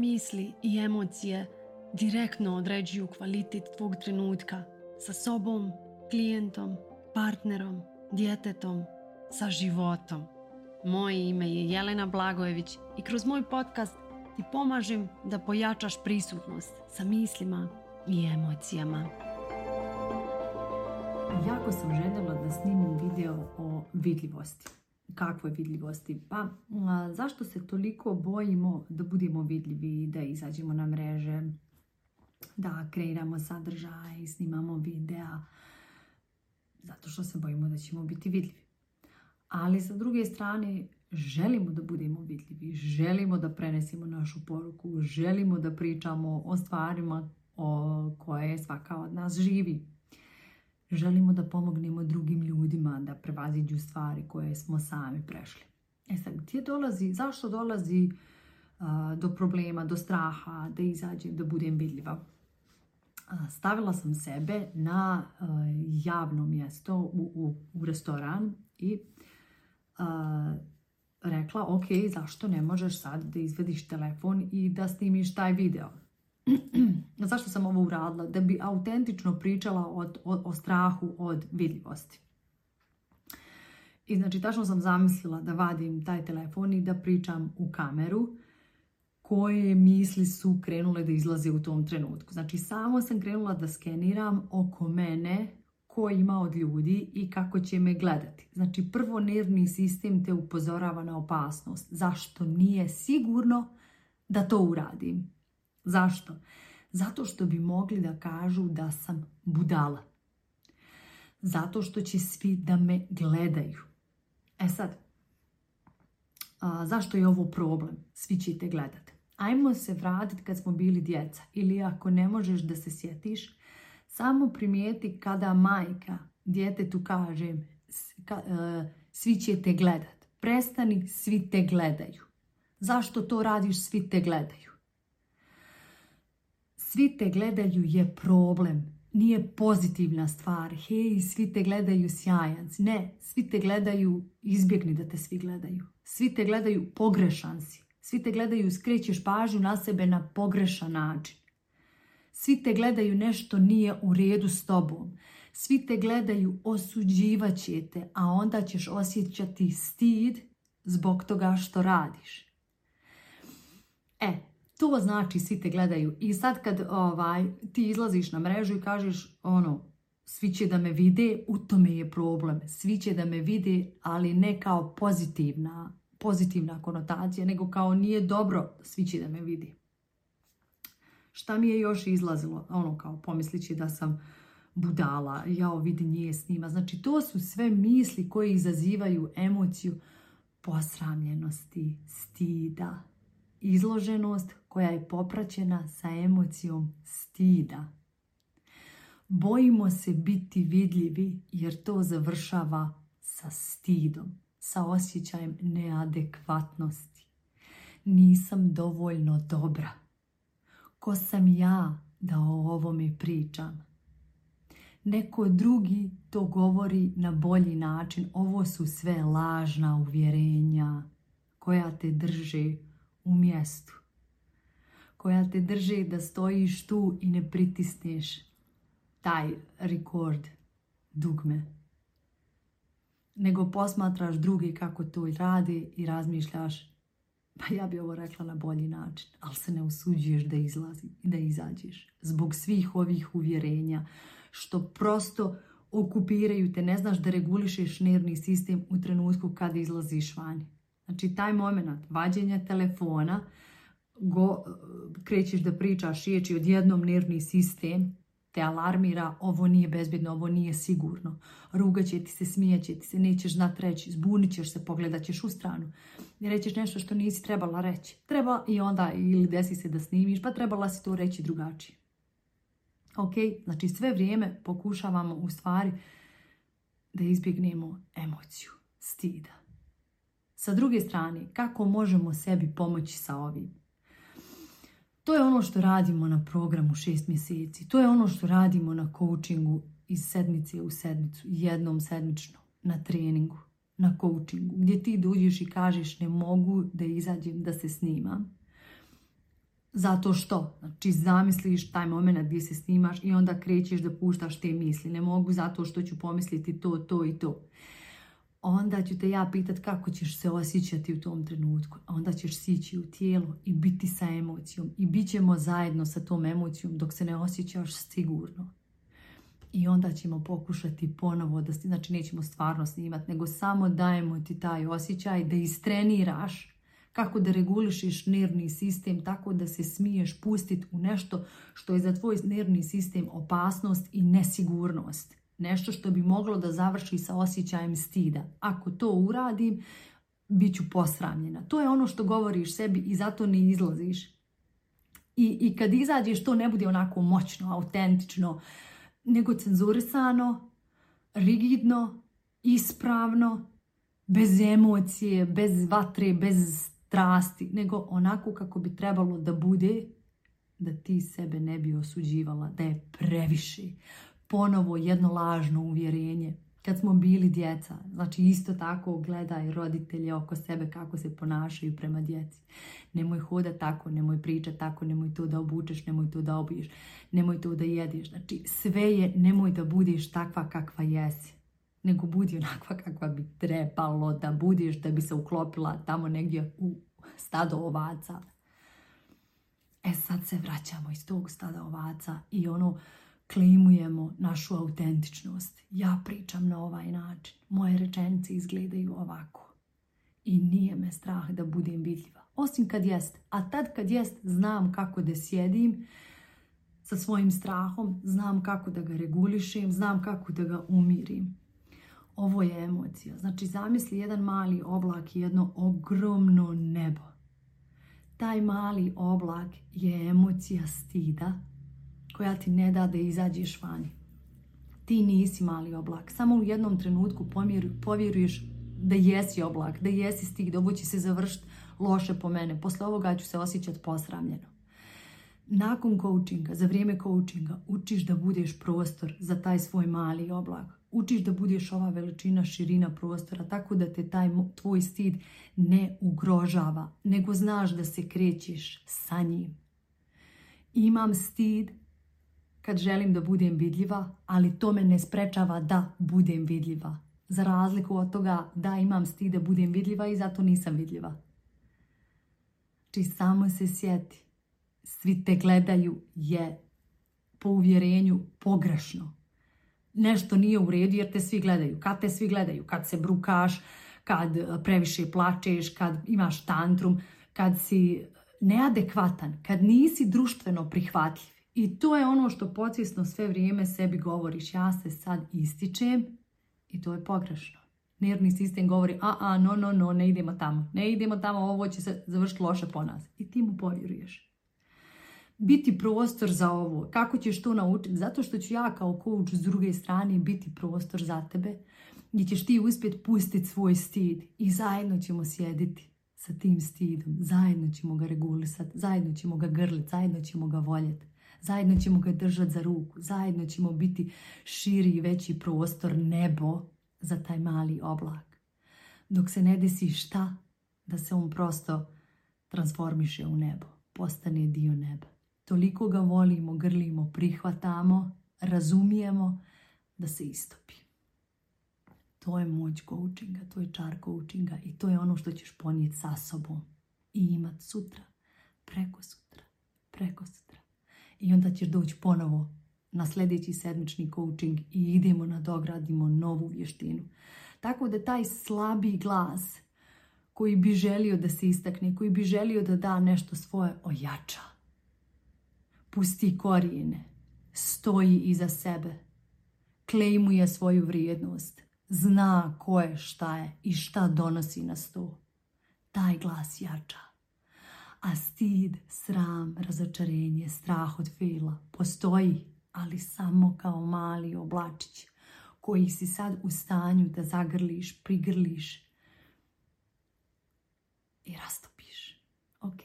misli i emocije direktno određuju kvalitet tvog trenutka sa sobom, klijentom, partnerom, djetetom, sa životom. Moje ime je Jelena Blagojević i kroz moj podcast ti pomažem da pojačaš prisutnost sa mislima i emocijama. Jako sam željela da snimim video o vidljivosti kakvoj vidljivosti? Pa zašto se toliko bojimo da budemo vidljivi, da izađemo na mreže, da kreiramo sadržaj, snimamo videa? Zato što se bojimo da ćemo biti vidljivi. Ali sa druge strane, želimo da budemo vidljivi, želimo da prenesimo našu poruku, želimo da pričamo o stvarima o koje svaka od nas živi želimo da pomognemo drugim ljudima da prevaziđu stvari koje smo sami prešli. E sad, gdje dolazi, zašto dolazi do problema, do straha, da izađem, da budem vidljiva? stavila sam sebe na javno mjesto u, u restoran i rekla, ok, zašto ne možeš sad da izvediš telefon i da snimiš taj video? zašto sam ovo uradila? Da bi autentično pričala o, o strahu od vidljivosti. I znači, tačno sam zamislila da vadim taj telefon i da pričam u kameru koje misli su krenule da izlaze u tom trenutku. Znači, samo sam krenula da skeniram oko mene ko ima od ljudi i kako će me gledati. Znači, prvo nervni sistem te upozorava na opasnost. Zašto nije sigurno da to uradim? Zašto? Zato što bi mogli da kažu da sam budala. Zato što će svi da me gledaju. E sad, zašto je ovo problem? Svi te gledati. Ajmo se vratiti kad smo bili djeca. Ili ako ne možeš da se sjetiš, samo primijeti kada majka djetetu kaže e, svi će te gledati. Prestani, svi te gledaju. Zašto to radiš, svi te gledaju svi te gledaju je problem. Nije pozitivna stvar. Hej, svi te gledaju sjajanc. Ne, svi te gledaju, izbjegni da te svi gledaju. Svi te gledaju pogrešan si. Svi te gledaju, skrećeš pažnju na sebe na pogrešan način. Svi te gledaju nešto nije u redu s tobom. Svi te gledaju, osuđivat te, a onda ćeš osjećati stid zbog toga što radiš. E, to znači svi te gledaju. I sad kad ovaj, ti izlaziš na mrežu i kažeš ono, svi će da me vide, u tome je problem. Svi će da me vide, ali ne kao pozitivna, pozitivna konotacija, nego kao nije dobro, svi će da me vidi. Šta mi je još izlazilo? Ono kao pomislići da sam budala, jao vidi nije s njima. Znači to su sve misli koje izazivaju emociju posramljenosti, stida, izloženost koja je popraćena sa emocijom stida. Bojimo se biti vidljivi jer to završava sa stidom, sa osjećajem neadekvatnosti. Nisam dovoljno dobra. Ko sam ja da o ovome pričam? Neko drugi to govori na bolji način. Ovo su sve lažna uvjerenja koja te drže u mjestu koja te drži da stojiš tu i ne pritisneš taj rekord dugme. Nego posmatraš drugi kako to radi i razmišljaš pa ja bi ovo rekla na bolji način, ali se ne usuđuješ da, izlazi, da izađeš. Zbog svih ovih uvjerenja što prosto okupiraju te, ne znaš da regulišeš nervni sistem u trenutku kad izlaziš vani. Znači taj moment vađenja telefona, go, krećeš da pričaš riječi, odjednom nervni sistem te alarmira, ovo nije bezbjedno, ovo nije sigurno. Ruga će ti se, smijeće ti se, nećeš znat reći, zbunit ćeš se, pogledat ćeš u stranu. Rećeš nešto što nisi trebala reći. Treba i onda ili desi se da snimiš, pa trebala si to reći drugačije. Ok, znači sve vrijeme pokušavamo u stvari da izbjegnemo emociju stida. Sa druge strane, kako možemo sebi pomoći sa ovim? To je ono što radimo na programu šest mjeseci. To je ono što radimo na coachingu iz sedmice u sedmicu, jednom sedmično, na treningu, na coachingu, gdje ti dođeš i kažeš ne mogu da izađem da se snimam. Zato što? Znači zamisliš taj moment gdje se snimaš i onda krećeš da puštaš te misli. Ne mogu zato što ću pomisliti to, to i to onda ću te ja pitat kako ćeš se osjećati u tom trenutku. Onda ćeš sići u tijelo i biti sa emocijom. I bit ćemo zajedno sa tom emocijom dok se ne osjećaš sigurno. I onda ćemo pokušati ponovo, da, znači nećemo stvarno snimati, nego samo dajemo ti taj osjećaj da istreniraš kako da regulišiš nervni sistem tako da se smiješ pustiti u nešto što je za tvoj nervni sistem opasnost i nesigurnost nešto što bi moglo da završi sa osjećajem stida. Ako to uradim, bit ću posramljena. To je ono što govoriš sebi i zato ne izlaziš. I, i kad izađeš, to ne bude onako moćno, autentično, nego cenzurisano, rigidno, ispravno, bez emocije, bez vatre, bez strasti, nego onako kako bi trebalo da bude da ti sebe ne bi osuđivala, da je previše ponovo jedno lažno uvjerenje. Kad smo bili djeca, znači isto tako gledaj roditelje oko sebe kako se ponašaju prema djeci. Nemoj hoda tako, nemoj pričat tako, nemoj to da obučeš, nemoj to da obiješ, nemoj to da jediš. Znači sve je nemoj da budiš takva kakva jesi nego budi onakva kakva bi trebalo da budiš da bi se uklopila tamo negdje u stado ovaca. E sad se vraćamo iz tog stada ovaca i ono Klimujemo našu autentičnost. Ja pričam na ovaj način. Moje rečenice izgledaju ovako. I nije me strah da budem vidljiva. Osim kad jest. A tad kad jest, znam kako da sjedim sa svojim strahom. Znam kako da ga regulišem. Znam kako da ga umirim. Ovo je emocija. Znači, zamisli jedan mali oblak i jedno ogromno nebo. Taj mali oblak je emocija stida koja ti ne da da izađeš vani. Ti nisi mali oblak. Samo u jednom trenutku povjeruješ da jesi oblak, da jesi stig, da ovo će se završiti loše po mene. Posle ovoga ću se osjećati posramljeno. Nakon coachinga, za vrijeme coachinga, učiš da budeš prostor za taj svoj mali oblak. Učiš da budeš ova veličina, širina prostora, tako da te taj tvoj stid ne ugrožava, nego znaš da se krećeš sa njim. Imam stid kad želim da budem vidljiva, ali to me ne sprečava da budem vidljiva. Za razliku od toga da imam stid da budem vidljiva i zato nisam vidljiva. Či znači, samo se sjeti, svi te gledaju je po uvjerenju pogrešno. Nešto nije u redu jer te svi gledaju. Kad te svi gledaju? Kad se brukaš, kad e, previše plačeš, kad imaš tantrum, kad si neadekvatan, kad nisi društveno prihvatljiv i to je ono što podsvjesno sve vrijeme sebi govoriš. Ja se sad ističem i to je pogrešno. Nervni sistem govori, a, a, no, no, no, ne idemo tamo. Ne idemo tamo, ovo će se završiti loše po nas. I ti mu povjeruješ. Biti prostor za ovo. Kako ćeš to naučiti? Zato što ću ja kao coach s druge strane biti prostor za tebe. Gdje ćeš ti uspjeti pustiti svoj stid. I zajedno ćemo sjediti sa tim stidom. Zajedno ćemo ga regulisati. Zajedno ćemo ga grliti. Zajedno ćemo ga voljeti zajedno ćemo ga držati za ruku, zajedno ćemo biti širi i veći prostor, nebo za taj mali oblak. Dok se ne desi šta, da se on prosto transformiše u nebo, postane dio neba. Toliko ga volimo, grlimo, prihvatamo, razumijemo da se istopi. To je moć coachinga, to je čar coachinga i to je ono što ćeš ponijeti sa sobom i imat sutra, preko sutra, preko sutra i onda ćeš doći ponovo na sljedeći sedmični coaching i idemo na nadogradimo novu vještinu. Tako da taj slabi glas koji bi želio da se istakne, koji bi želio da da nešto svoje, ojača. Pusti korijene, stoji iza sebe, klejmuje svoju vrijednost, zna ko je šta je i šta donosi na sto. Taj glas jača. A stid, sram, razočarenje, strah od fila postoji, ali samo kao mali oblačić koji si sad u stanju da zagrliš, prigrliš i rastopiš. Ok.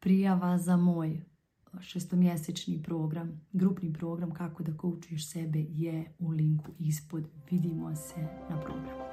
Prijava za moj šestomjesečni program, grupni program kako da koučuješ sebe je u linku ispod. Vidimo se na programu.